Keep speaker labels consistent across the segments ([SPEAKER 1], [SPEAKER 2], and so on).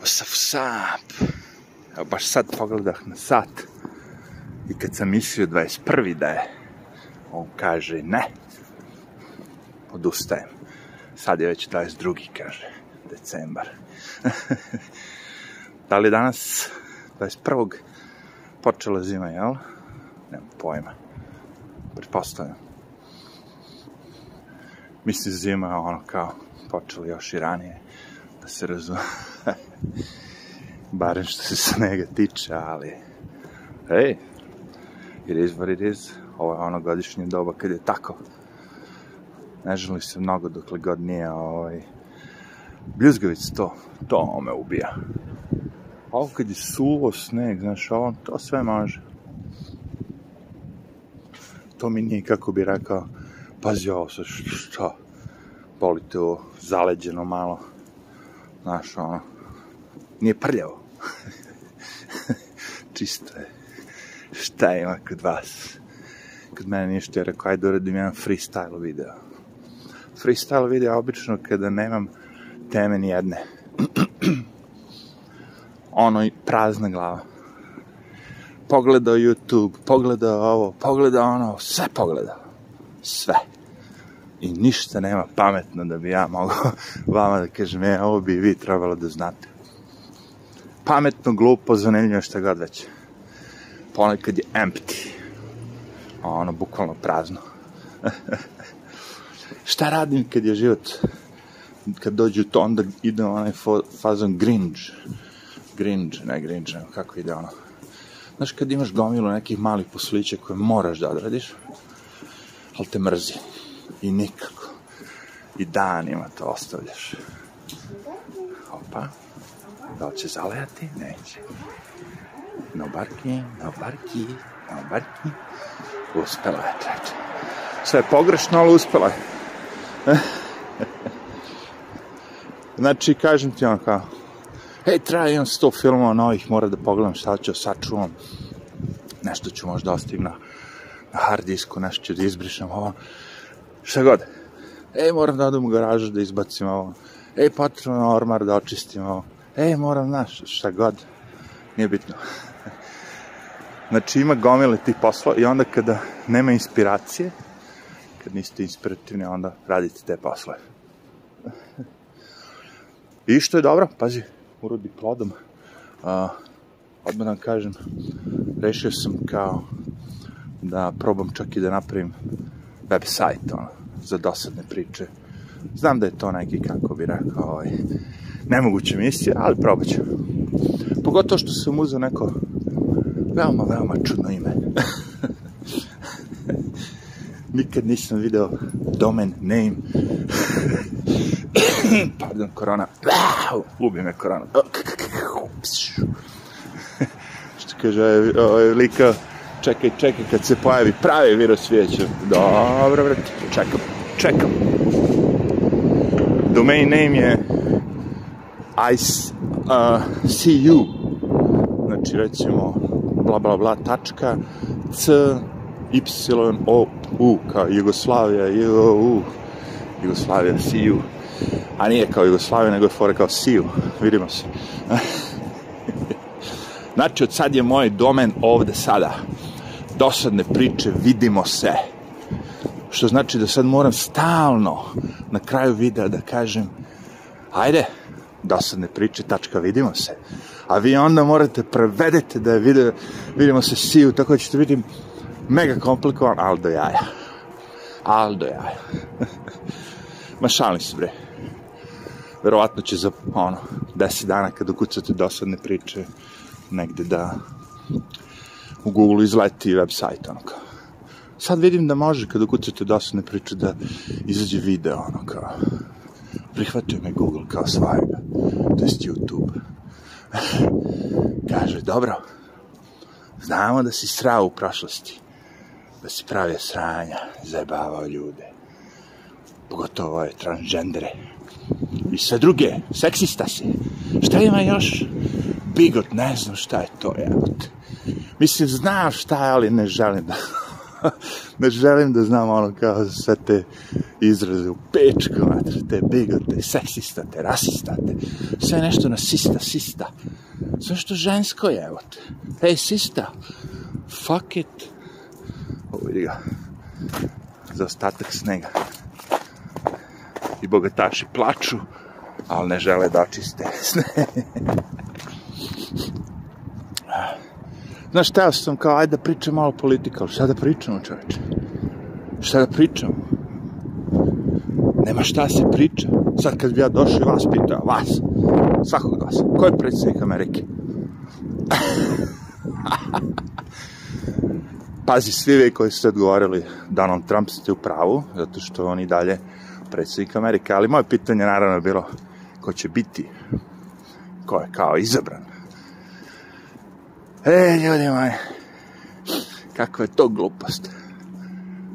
[SPEAKER 1] What's up? Evo, baš sad pogledah na sat i kad sam mislio 21. da je, on kaže ne, odustajem. Sad je već 22. kaže, decembar. da li danas 21. počela zima, jel? Nemam pojma. Pretpostavljam. Mislim zima ono kao počela još i ranije se razume. Barem što se snega tiče, ali... Ej, it is what it is. Ovo je ono godišnje doba kad je tako. Ne želi se mnogo dokle god nije ovaj... Bljuzgavic to, to me ubija. Ovo kad je suvo sneg, znaš, ovo, to sve može. To mi nije, kako bi rekao, pazi ovo, sa što, boli te ovo zaleđeno malo, znaš, ono, nije prljavo. Čisto je. Šta ima kod vas? Kod mene ništa je rekao, ajde uradim jedan freestyle video. Freestyle video obično kada nemam teme ni jedne. ono, prazna glava. Pogledao YouTube, pogledao ovo, pogledao ono, sve pogledao. Sve. I ništa nema pametno da bi ja mogao vama da kažem, e, ovo bi vi trebalo da znate pametno, glupo, zanimljivo, šta god već. Ponekad je empty. Ono, bukvalno prazno. šta radim kad je život? Kad dođu to, onda ide onaj fazon gringe. Gringe, ne gringe, kako ide ono. Znaš, kad imaš gomilu nekih malih poslića koje moraš da odradiš, ali te mrzi. I nikako. I danima to ostavljaš. Opa. Da li će zalejati? Neće. No barki, no barki, no barki. Uspela je, čeče. Sve je pogrešno, ali uspela je. znači, kažem ti on kao, hej, treba imam sto filmova novih, mora da pogledam šta ću, sačuvam. Nešto ću možda ostavim na, na hard disku, nešto ću da izbrišem ovo. Šta god. Ej, moram da odem u garažu da izbacim ovo. Ej, potrebno ormar da očistim ovo e, moram, znaš, šta god, nije bitno. znači, ima gomile tih posla i onda kada nema inspiracije, kad niste inspirativni, onda radite te posle. I što je dobro, pazi, urodi plodom. A, odmah da vam kažem, rešio sam kao da probam čak i da napravim web sajt, ono, za dosadne priče. Znam da je to neki, kako bi rekao, ovaj, nemoguća misija, ali probat ću. Pogotovo što sam uzao neko veoma, veoma čudno ime. Nikad nisam video domen name. Pardon, korona. Ubi me korona. Što kaže, ovaj lika, čekaj, čekaj, kad se pojavi pravi virus, vidjet ću. Dobro, vrati, čekam, čekam. Domain name je I uh, see you. Znači, recimo, bla, bla, bla, tačka, c, y, o, u, kao Jugoslavija, o, u, Jugoslavija, see you. A nije kao Jugoslavija, nego je fora kao see you. Vidimo se. znači, od sad je moj domen ovde sada. Dosadne priče, vidimo se. Što znači da sad moram stalno na kraju videa da kažem ajde, dosadne priče, tačka, vidimo se. A vi onda morate prevedete da je video, vidimo se siju, tako da ćete vidjeti mega komplikovan, ali do jaja. Ali do jaja. Ma šalim se, bre. Verovatno će za, ono, deset dana kad ukucate dosadne priče, negde da u Google izleti website, ono kao. Sad vidim da može kad ukucate dosadne priče da izađe video, ono kao prihvatio me Google kao svajega, to jest YouTube. Kaže, dobro, znamo da si srao u prošlosti, da si pravio sranja, zajebavao ljude, pogotovo ove transgendere i sve druge, seksista si. Šta ima još? Bigot, ne znam šta je to, jebote. Mislim, znam šta je, ali ne želim da... ne želim da znam ono kao sve te izraze u pečku, znate, te bigote, seksistate, rasistate, sve nešto na sista, sista. Sve što žensko je, evo te. Ej, sista, fuck it. Ovo vidi ga. Za ostatak snega. I bogataši plaču, ali ne žele da očiste sneg. Znaš, šta sam kao, ajde da pričam malo politika, ali šta da pričamo, čoveče? Šta da pričamo? Nema šta se priča. Sad kad bi ja došao i vas pitao, vas, svakog vas, ko je predsjednik Amerike? Pazi, svi vi koji ste odgovorili Donald Trump ste u pravu, zato što on i dalje predsjednik Amerike, ali moje pitanje naravno je bilo ko će biti, ko je kao izabran. E, ljudi moji, kakva je to glupost.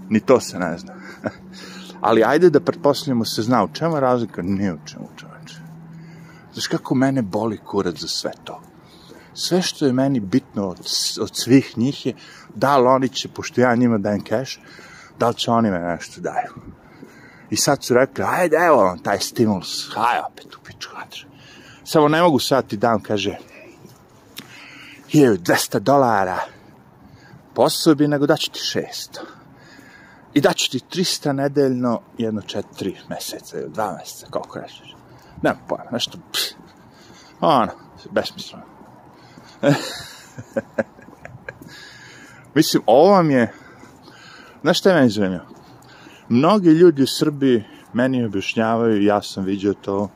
[SPEAKER 1] Ni to se ne zna. Ali ajde da pretpostavljamo se zna u čemu razlika, nije u čemu čoveče. Znaš kako mene boli kurac za sve to. Sve što je meni bitno od, od svih njih je da li oni će, pošto ja njima dajem cash, da li će oni me nešto daju. I sad su rekli, ajde, evo vam taj stimulus, haj opet u piču, Samo ne mogu sad ti dam, kaže, 1200 dolara po osobi, nego daću ti 600. I daću ti 300 nedeljno, jedno četiri meseca ili dva meseca, koliko rečeš. Nemam pojma, nešto, pff, ono, besmisleno. Mislim, ovo vam je, znaš šta je meni zanimljivo? Mnogi ljudi u Srbiji meni objašnjavaju, ja sam vidio to,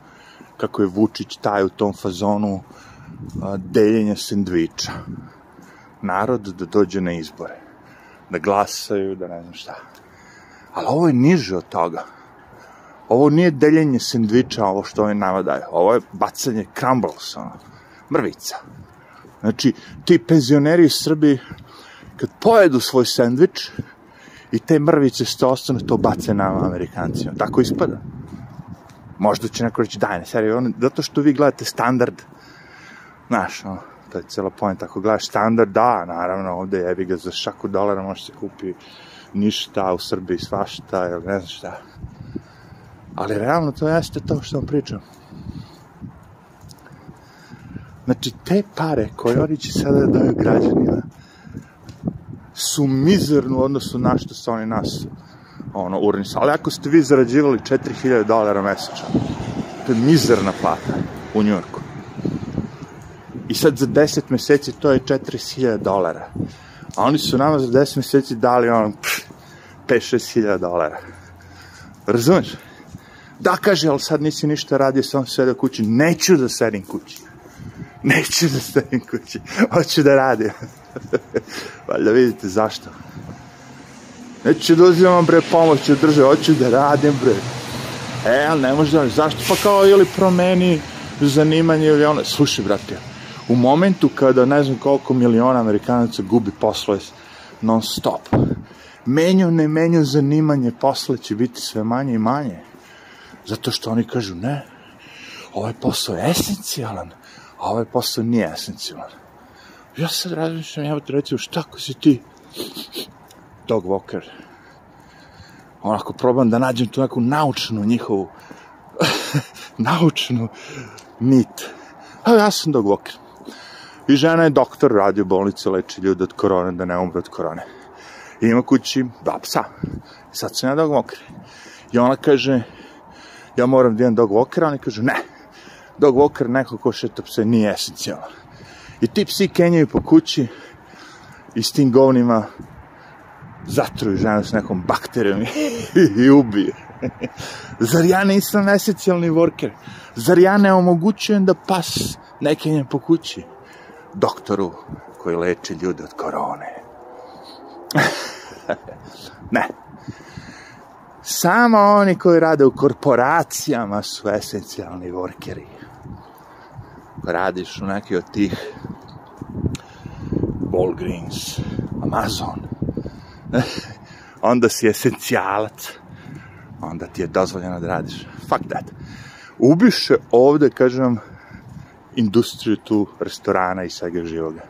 [SPEAKER 1] kako je Vučić taj u tom fazonu, deljenja sendviča. Narod da dođe na izbore. Da glasaju, da ne znam šta. Ali ovo je niže od toga. Ovo nije deljenje sendviča, ovo što oni nama daju. Ovo je bacanje crumbles, ono, mrvica. Znači, ti penzioneri iz Srbiji, kad pojedu svoj sendvič i te mrvice što ostane, to bace nama, Amerikancima. Tako ispada. Možda će neko reći, daj, ne, serio, zato što vi gledate standard Znaš, no, to je cijela pojenta. Ako gledaš standard, da, naravno, ovde jebi ga za šaku dolara može se kupi ništa, u Srbiji svašta, ili ne znam šta. Ali realno to jeste to što vam pričam. Znači, te pare koje oni će sada da daju građanima su mizernu u odnosu na što su oni nas ono, urnisu. Ali ako ste vi zarađivali 4000 dolara mesečno, to je mizerna plata u Njurku. I sad za 10 meseci to je 40.000 dolara. A oni su nama za 10 meseci dali on 5-6 hiljada dolara. Razumeš? Da, kaže, ali sad nisi ništa radio, sam sedao kući. Neću da sedim kući. Neću da sedim kući. Hoću da radim. Valjda vidite zašto. Neću da uzimam, bre, pomoć od države. Hoću da radim, bre. E, ali ne može da... Zašto? Pa kao ili promeni zanimanje ili ono. Slušaj, brate, u momentu kada ne znam koliko miliona Amerikanaca gubi posle non stop, menju ne menju zanimanje, posle će biti sve manje i manje. Zato što oni kažu ne, ovaj posao je esencijalan, a ovaj posao nije esencijalan. Ja sad razmišljam, evo te recimo, šta ko si ti? Dog Walker. Onako probam da nađem tu neku naučnu njihovu naučnu nit. A ja sam Dog Walker. I žena je doktor, radi u bolnici, leči ljude od korone, da ne umre od korone. I ima kući dva psa. Sad sam ja dog walker. I ona kaže, ja moram da imam dog walker, oni kažu, ne. Dog walker, neko ko šeta pse, nije esencijalno. I ti psi kenjaju po kući i s tim govnima zatruju ženu s nekom bakterijom i ubije. Zar ja nisam esencijalni worker? Zar ja ne omogućujem da pas ne kenja po kući? Doktoru koji leči ljude od korone. ne. Samo oni koji rade u korporacijama su esencijalni workeri. Radiš u neki od tih Walgreens, Amazon, onda si esencijalac, onda ti je dozvoljeno da radiš. Fuck that. Ubiše ovde, kažem, industriju tu restorana i svega živoga.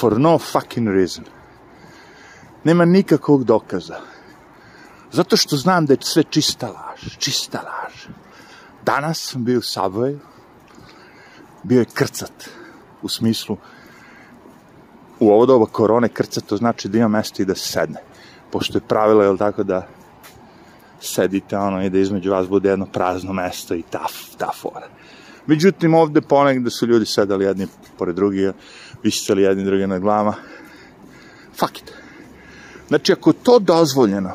[SPEAKER 1] For no fucking reason. nema nikakvog dokaza. Zato što znam da je sve čista laž, čista laž. Danas sam bio u Subway, bio je krcat, u smislu, u ovo doba korone krcat, to znači da ima mesto i da se sedne. Pošto je pravilo, je tako, da sedite ono i da između vas bude jedno prazno mesto i ta, ta fora. Međutim, ovde ponegde su ljudi sedali jedni pored drugih, visicali jedni drugi na glama. Fuck it. Znači, ako to dozvoljeno,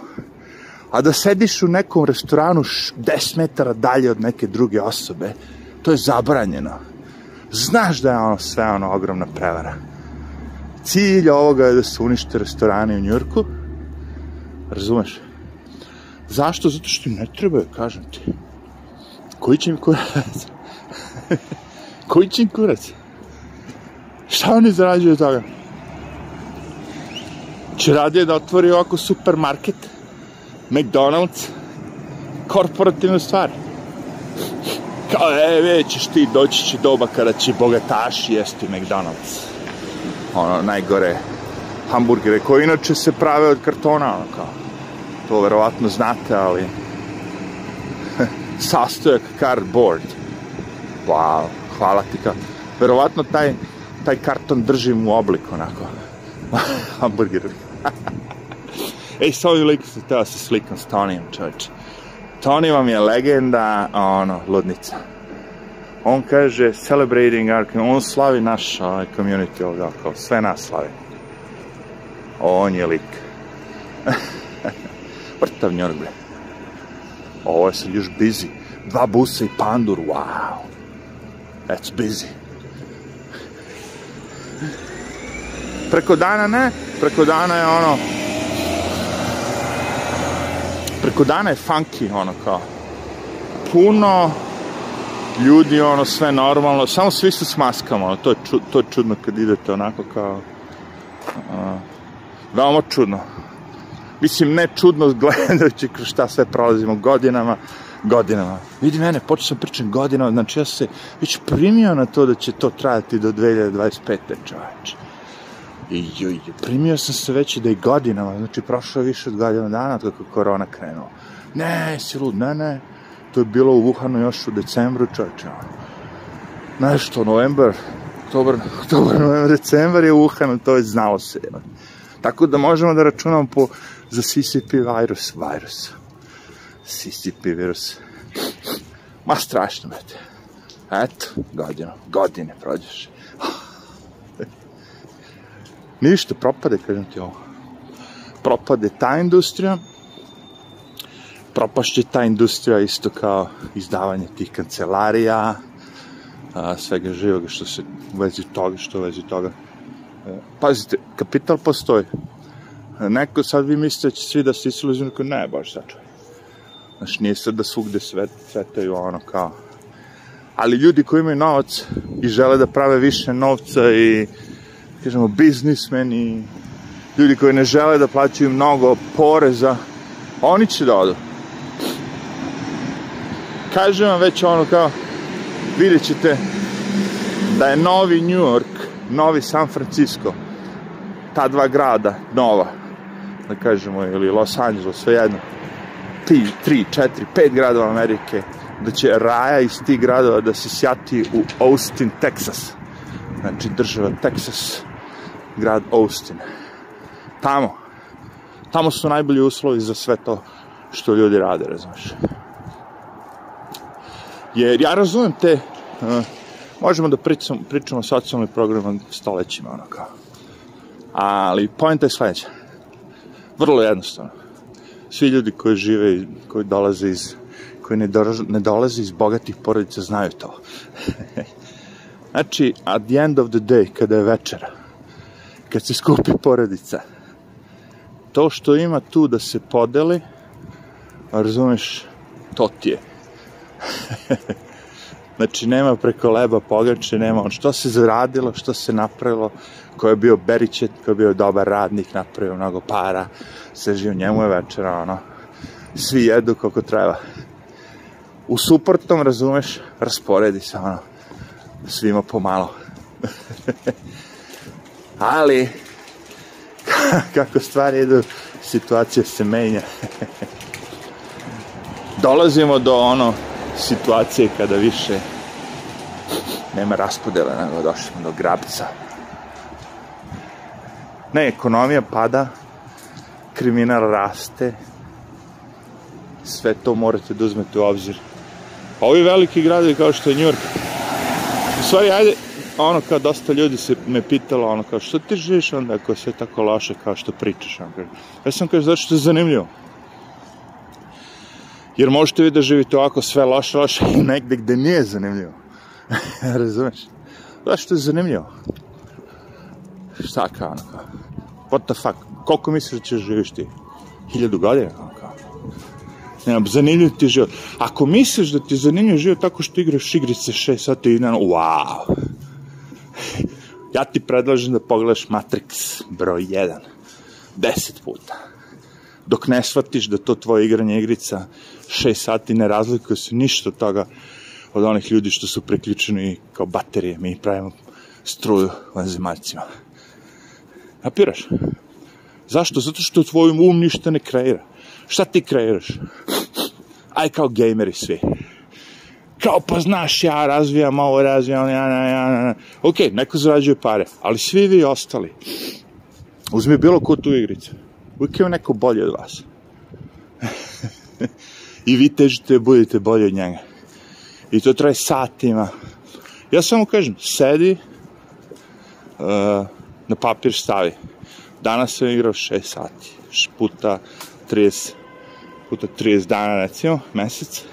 [SPEAKER 1] a da sediš u nekom restoranu 10 metara dalje od neke druge osobe, to je zabranjeno. Znaš da je ono sve ono ogromna prevara. Cilj ovoga je da se unište restorane u Njurku. Razumeš? Zašto? Zato što im ne trebaju, kažem ti. Koji će im kurac? Kurac? Šta oni zarađuju toga? Će radije da otvori ovako supermarket, McDonald's, korporativne stvari. Kao, e, većeš ti, doći će doba kada će bogataši jesti McDonald's. Ono, najgore hamburgere, koji inače se prave od kartona, ono kao. To verovatno znate, ali sastojak cardboard. Wow, hvala ti kao. Verovatno taj, taj karton držim u obliku, onako. Hamburger. Ej, s ovim likom sam teo se slikam s Tonijem, čovječe. Tony vam je legenda, ono, ludnica. On kaže, celebrating our, on slavi naš ovaj, community ovdje, kao sve nas slavi. On je lik. Vrtav njorg, bre. Ovo je sad još busy. Dva busa i pandur, wow. That's busy. Preko dana ne, preko dana je ono, preko dana je funky, ono kao, puno ljudi, ono, sve normalno, samo svi su s maskama, ono, to je, ču, to je čudno kad idete onako kao, uh, veoma čudno. Mislim, ne čudno gledajući kroz šta sve prolazimo godinama, godinama. Vidi mene, počeo sam pričam godinama, znači ja se već primio na to da će to trajati do 2025. čoveče. I juj, primio sam se već da i godinama, znači prošlo je više od godina dana kako korona krenuo. Ne, si lud, ne, ne. To je bilo u Wuhanu još u decembru, čovječe. Nešto, novembar, oktobar, oktobar, novembar, decembar je u Wuhanu, to je znalo se. Tako da možemo da računamo po, za CCP virus, virus. CCP virus. Ma strašno, brate. Eto, godina, godine prođeš. Ništa, propade, kažem ti ovo. Propade ta industrija, propašće ta industrija isto kao izdavanje tih kancelarija, a, svega živoga što se vezi toga, što vezi toga. E, pazite, kapital postoji. Neko sad vi mislite da će svi da se isilizuju, ne, baš čovjek. Znaš, nije sad da svugde svet, svetaju ono kao... Ali ljudi koji imaju novac i žele da prave više novca i, kažemo, biznismeni, ljudi koji ne žele da plaćaju mnogo poreza, oni će da odu. Kažem vam već ono kao, vidjet ćete da je novi New York, novi San Francisco, ta dva grada, nova, da kažemo, ili Los Angeles, sve jedno, ti, tri, četiri, pet gradova Amerike, da će raja iz tih gradova da se sjati u Austin, Texas. Znači država Texas, grad Austin. Tamo. Tamo su najbolji uslovi za sve to što ljudi rade, razumiješ. Jer ja razumem te, uh, možemo da pričamo, pričamo o socijalnoj programu stolećima, ono kao. Ali pojenta je sledeća. Vrlo jednostavno svi ljudi koji žive, i koji dolaze iz, koji ne, do, ne dolaze iz bogatih porodica znaju to. znači, at the end of the day, kada je večera, kad se skupi porodica, to što ima tu da se podeli, razumeš, to ti je. znači, nema preko leba pogače, nema on što se zaradilo, što se napravilo, ko je bio beričet, ko je bio dobar radnik, napravio mnogo para, se živi njemu je večera, ono, svi jedu kako treba. U suprotnom, razumeš, rasporedi se, ono, svima pomalo. Ali, kako stvari idu, situacija se menja. Dolazimo do ono situacije kada više nema raspodela, nego došli do grabca. Ne, ekonomija pada, kriminal raste, sve to morate da uzmete u obzir. A ovi veliki gradovi kao što je York, u stvari, ajde, ono kao dosta ljudi se me pitalo, ono kao što ti živiš onda ako je sve tako loše kao što pričaš, ono kao, ja sam kao zato što je zanimljivo. Jer možete vi da živite ovako sve loše, loše i negde gde nije zanimljivo. Razumeš? Zašto je zanimljivo? Šta kao, ono kao? What the fuck? Koliko misliš da ćeš živiš ti? Hiljadu godina? Ono kao? Nema, zanimljiv ti život. Ako misliš da ti je zanimljiv život tako što igraš igrice 6 sati i dana, wow! ja ti predlažem da pogledaš Matrix broj 1. 10 puta. Dok ne shvatiš da to tvoje igranje igrica 6 sati ne razlikuje se ništa od toga od onih ljudi što su preključeni kao baterije. Mi pravimo struju vanzemaljcima. Napiraš? Zašto? Zato što tvoj um ništa ne kreira. Šta ti kreiraš? Aj kao gejmeri svi. Kao pa znaš, ja razvijam ovo, razvijam, ja, ja, ja, ja. Ok, neko zarađuje pare, ali svi vi ostali. Uzmi bilo ko tu igricu. Uvijek ima neko bolje od vas. I vi težite budete bolje od njega. I to traje satima. Ja samo kažem, sedi, uh, na papir stavi. Danas sam igrao 6 sati, puta 30, puta 30 dana recimo, mesec,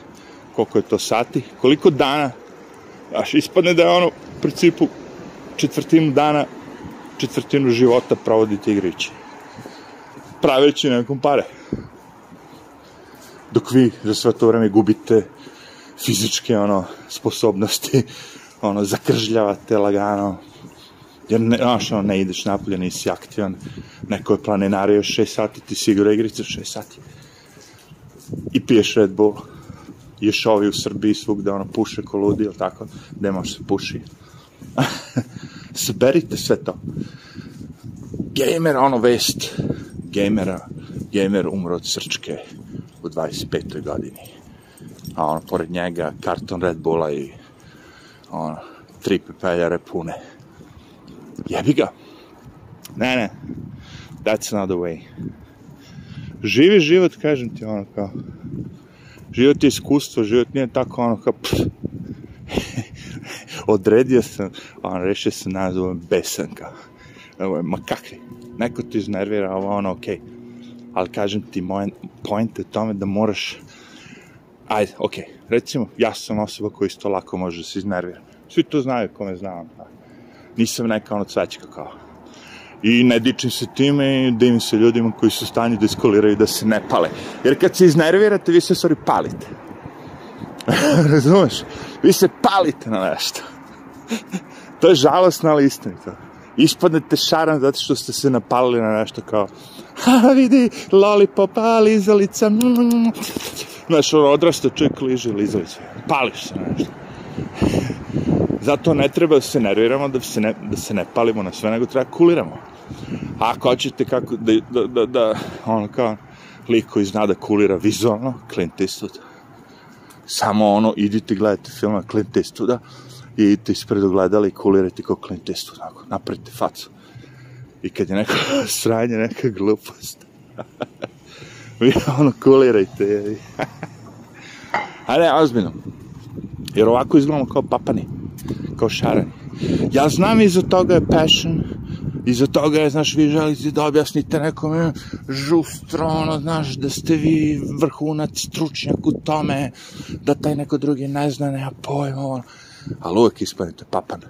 [SPEAKER 1] koliko je to sati, koliko dana, až ispadne da je ono, u principu, četvrtinu dana, četvrtinu života provodite igrajući. Praveći nekom pare. Dok vi za sve to vreme gubite fizičke ono, sposobnosti, ono, zakržljavate lagano, jer ne, znaš, ono, ne ideš napolje, nisi aktivan, neko je planinario 6 sati, ti si igra igrice 6 sati. I piješ Red Bull. Ješ ovi u Srbiji svugde, ono, puše ko ludi, ili tako, gde može se puši. Saberite sve to. Gamer, ono, vest, gamera, gamer umro od srčke u 25. godini. A ono, pored njega, karton Red Bulla i ono, tri pepeljare pune. Jebi ga. Ne, ne. That's not the way. Živi život, kažem ti, ono kao, život je iskustvo, život nije tako ono kao, pff, odredio sam, ono, rešio sam nazvom besanka. Evo, ma kakvi, neko ti iznervira, ovo ono, okej. Okay. Ali kažem ti, moj point je tome da moraš, ajde, okej, okay. recimo, ja sam osoba koja isto lako može da se iznervira. Svi to znaju, kome znam. Nisam neka ono cvećka kao i ne dičim se time divim se ljudima koji su stanju da iskoliraju da se ne pale. Jer kad se iznervirate, vi se stvari palite. Razumeš? Vi se palite na nešto. to je žalostno, ali istinito. Ispadnete šaran zato što ste se napalili na nešto kao ha, vidi, lollipop, a, lizalica, Znaš, ono, odrasta čovjek liže lizalica. Pališ se na nešto. Zato ne treba da se nerviramo, da se ne, da se ne palimo na sve, nego treba kuliramo. A ako hoćete kako da, da, da, da ono kao lik koji zna da kulira vizualno, Clint Eastwood, samo ono, idite gledajte filma Clint Eastwooda i idite ispred ogledala i kulirajte kao Clint Eastwood, onako, napravite facu. I kad je neka sranje, neka glupost, vi ono kulirajte. A ne, ozbiljno. Jer ovako izgledamo kao papani kao šarani. Ja znam iza toga je passion, iza toga je, znaš, vi želite da objasnite nekome žustro, ono, znaš, da ste vi vrhunac, stručnjak u tome, da taj neko drugi ne zna, nema pojma, ono. Ali uvek ispanite papan.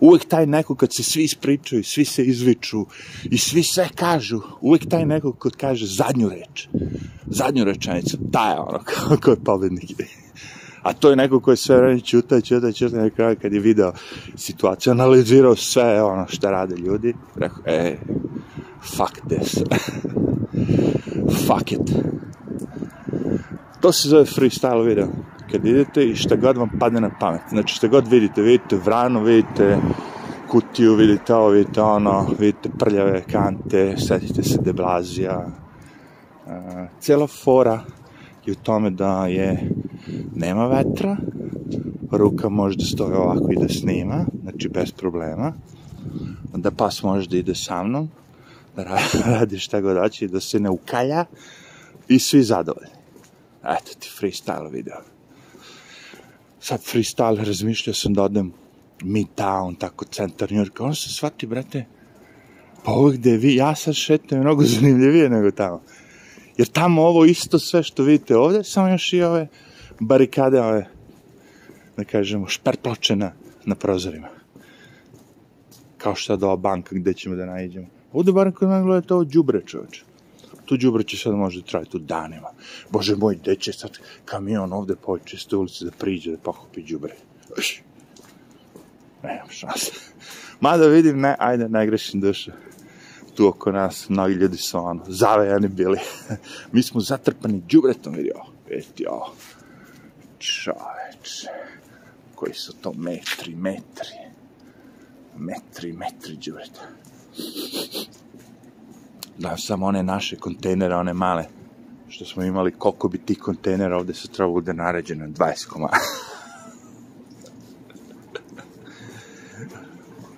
[SPEAKER 1] Uvek taj neko kad se svi ispričaju, svi se izviču i svi sve kažu, uvek taj neko kad kaže zadnju reč, zadnju rečenicu, taj je ono, ko je pobednik. A to je neko koji sve vreme čuta, čuta, čuta, na kraju kad je video situaciju, analizirao sve ono što rade ljudi, rekao, e, fuck this. fuck it. To se zove freestyle video. Kad idete i šta god vam padne na pamet. Znači šta god vidite, vidite vrano, vidite kutiju, vidite ovo, vidite ono, vidite prljave kante, setite se de Blazija. Uh, cela fora je u tome da je nema vetra, ruka može da stoje ovako i da snima, znači bez problema, da pas može da ide sa mnom, da radi šta god hoće, da se ne ukalja i svi zadovoljni. Eto ti freestyle video. Sad freestyle razmišljao sam da odem Midtown, tako centar New Yorka. Ono se shvati, brate, pa ovo gde vi, ja sad šetam mnogo zanimljivije nego tamo. Jer tamo ovo isto sve što vidite ovde, samo još i ove barikade, ove, da kažemo, šperploče na, na prozorima. Kao što je ova banka gde ćemo da najdemo. Ovde barem kod mene gledate ovo džubre, čoveče. Tu džubre će sad može da traje tu danima. Bože moj, gde će sad kamion ovde po čiste ulici da priđe da pokupi džubre. Nemam šanse. Mada vidim, ne, ajde, ne grešim duša. Tu oko nas mnogi ljudi su ono, zavejani bili. Mi smo zatrpani džubretom, vidi ovo. Vidite ovo. Čoveče. Koji su to metri, metri. Metri, metri džubreta. Da, samo one naše kontejnere, one male, što smo imali, koliko bi tih kontejnera ovde se treba bude naređeno, 20 komada.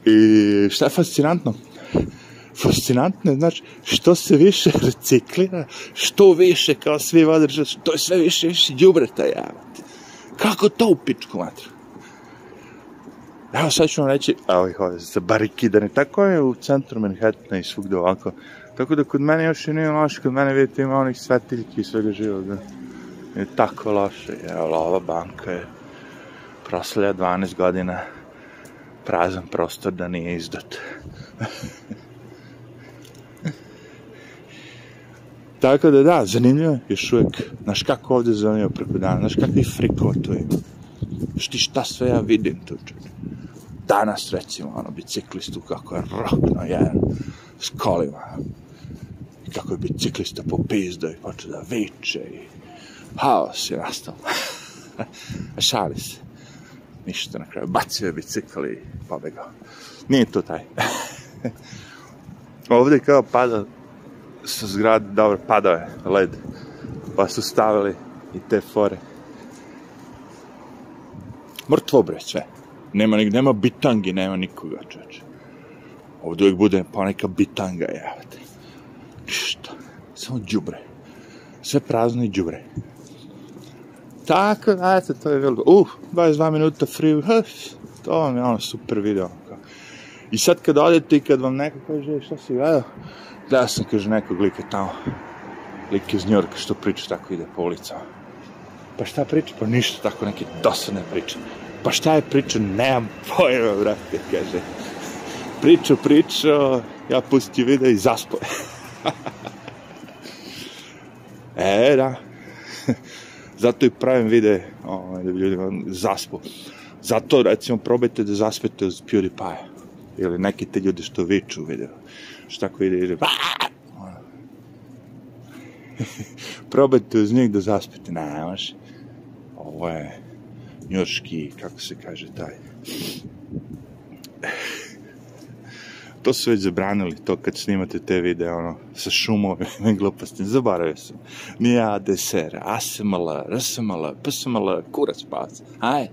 [SPEAKER 1] I šta je fascinantno? Fascinantno je, znači, što se više reciklira, što više kao svi vodrža, što je sve više više djubreta javati. Kako to u pičku matru? Evo sad ću vam reći, evo ih ovdje za barikidane, tako je u centru Manhattana i svugde ovako. Tako da kod mene još i nije loše, kod mene vidite ima onih svetiljki i svega živog. Je tako loše, evo ova banka je proslja 12 godina prazan prostor da nije izdat. Tako da da, zanimljivo je još uvijek. Znaš kako ovde zanimljivo preko dana, znaš kakvi frikova tu ima. Znaš ti šta sve ja vidim tu čak. Danas recimo, ono, biciklistu kako je rokno jedan s kolima. I kako je biciklista popizdao i počeo da viče i haos je nastao. Šali se ništa na kraju. Bacio je bicikl i pobegao. Nije to taj. Ovde kao pada sa zgrade, dobro, padao je led. Pa su stavili i te fore. Mrtvo bre sve. Nema, nema bitangi, nema nikoga, čoče. Ovde uvijek bude poneka bitanga, javate. Ništa. Samo džubre. Sve prazno i džubre. Tako, eto, to je veliko. Uh, 22 minuta free, to vam je ono super video. I sad kad odete i kad vam neko kaže, šta si gledao? Da sam, kaže, nekog lika tamo. Lik iz Njorka što priča tako ide po ulicama. Pa šta priča? Pa ništa, tako neke dosadne priče. Pa šta je priča? Nemam pojma, brate, kaže. Pričao, pričao, ja pustio video i zaspo. e, da. Zato i pravim videe ovaj, da bi ljudima zaspu. Zato, recimo, probajte da zaspete uz PewDiePie. Ili neki te ljudi što viču u videu. Šta ko ide, ide, probajte uz njih da zaspete. Ne, može. Ovo je njurški, kako se kaže, taj to su već zabranili, to kad snimate te videe, ono, sa šumovima i glupostima, zaboravio sam. Nije ADSR, ASML, RSML, PSML, kurac pas, aj.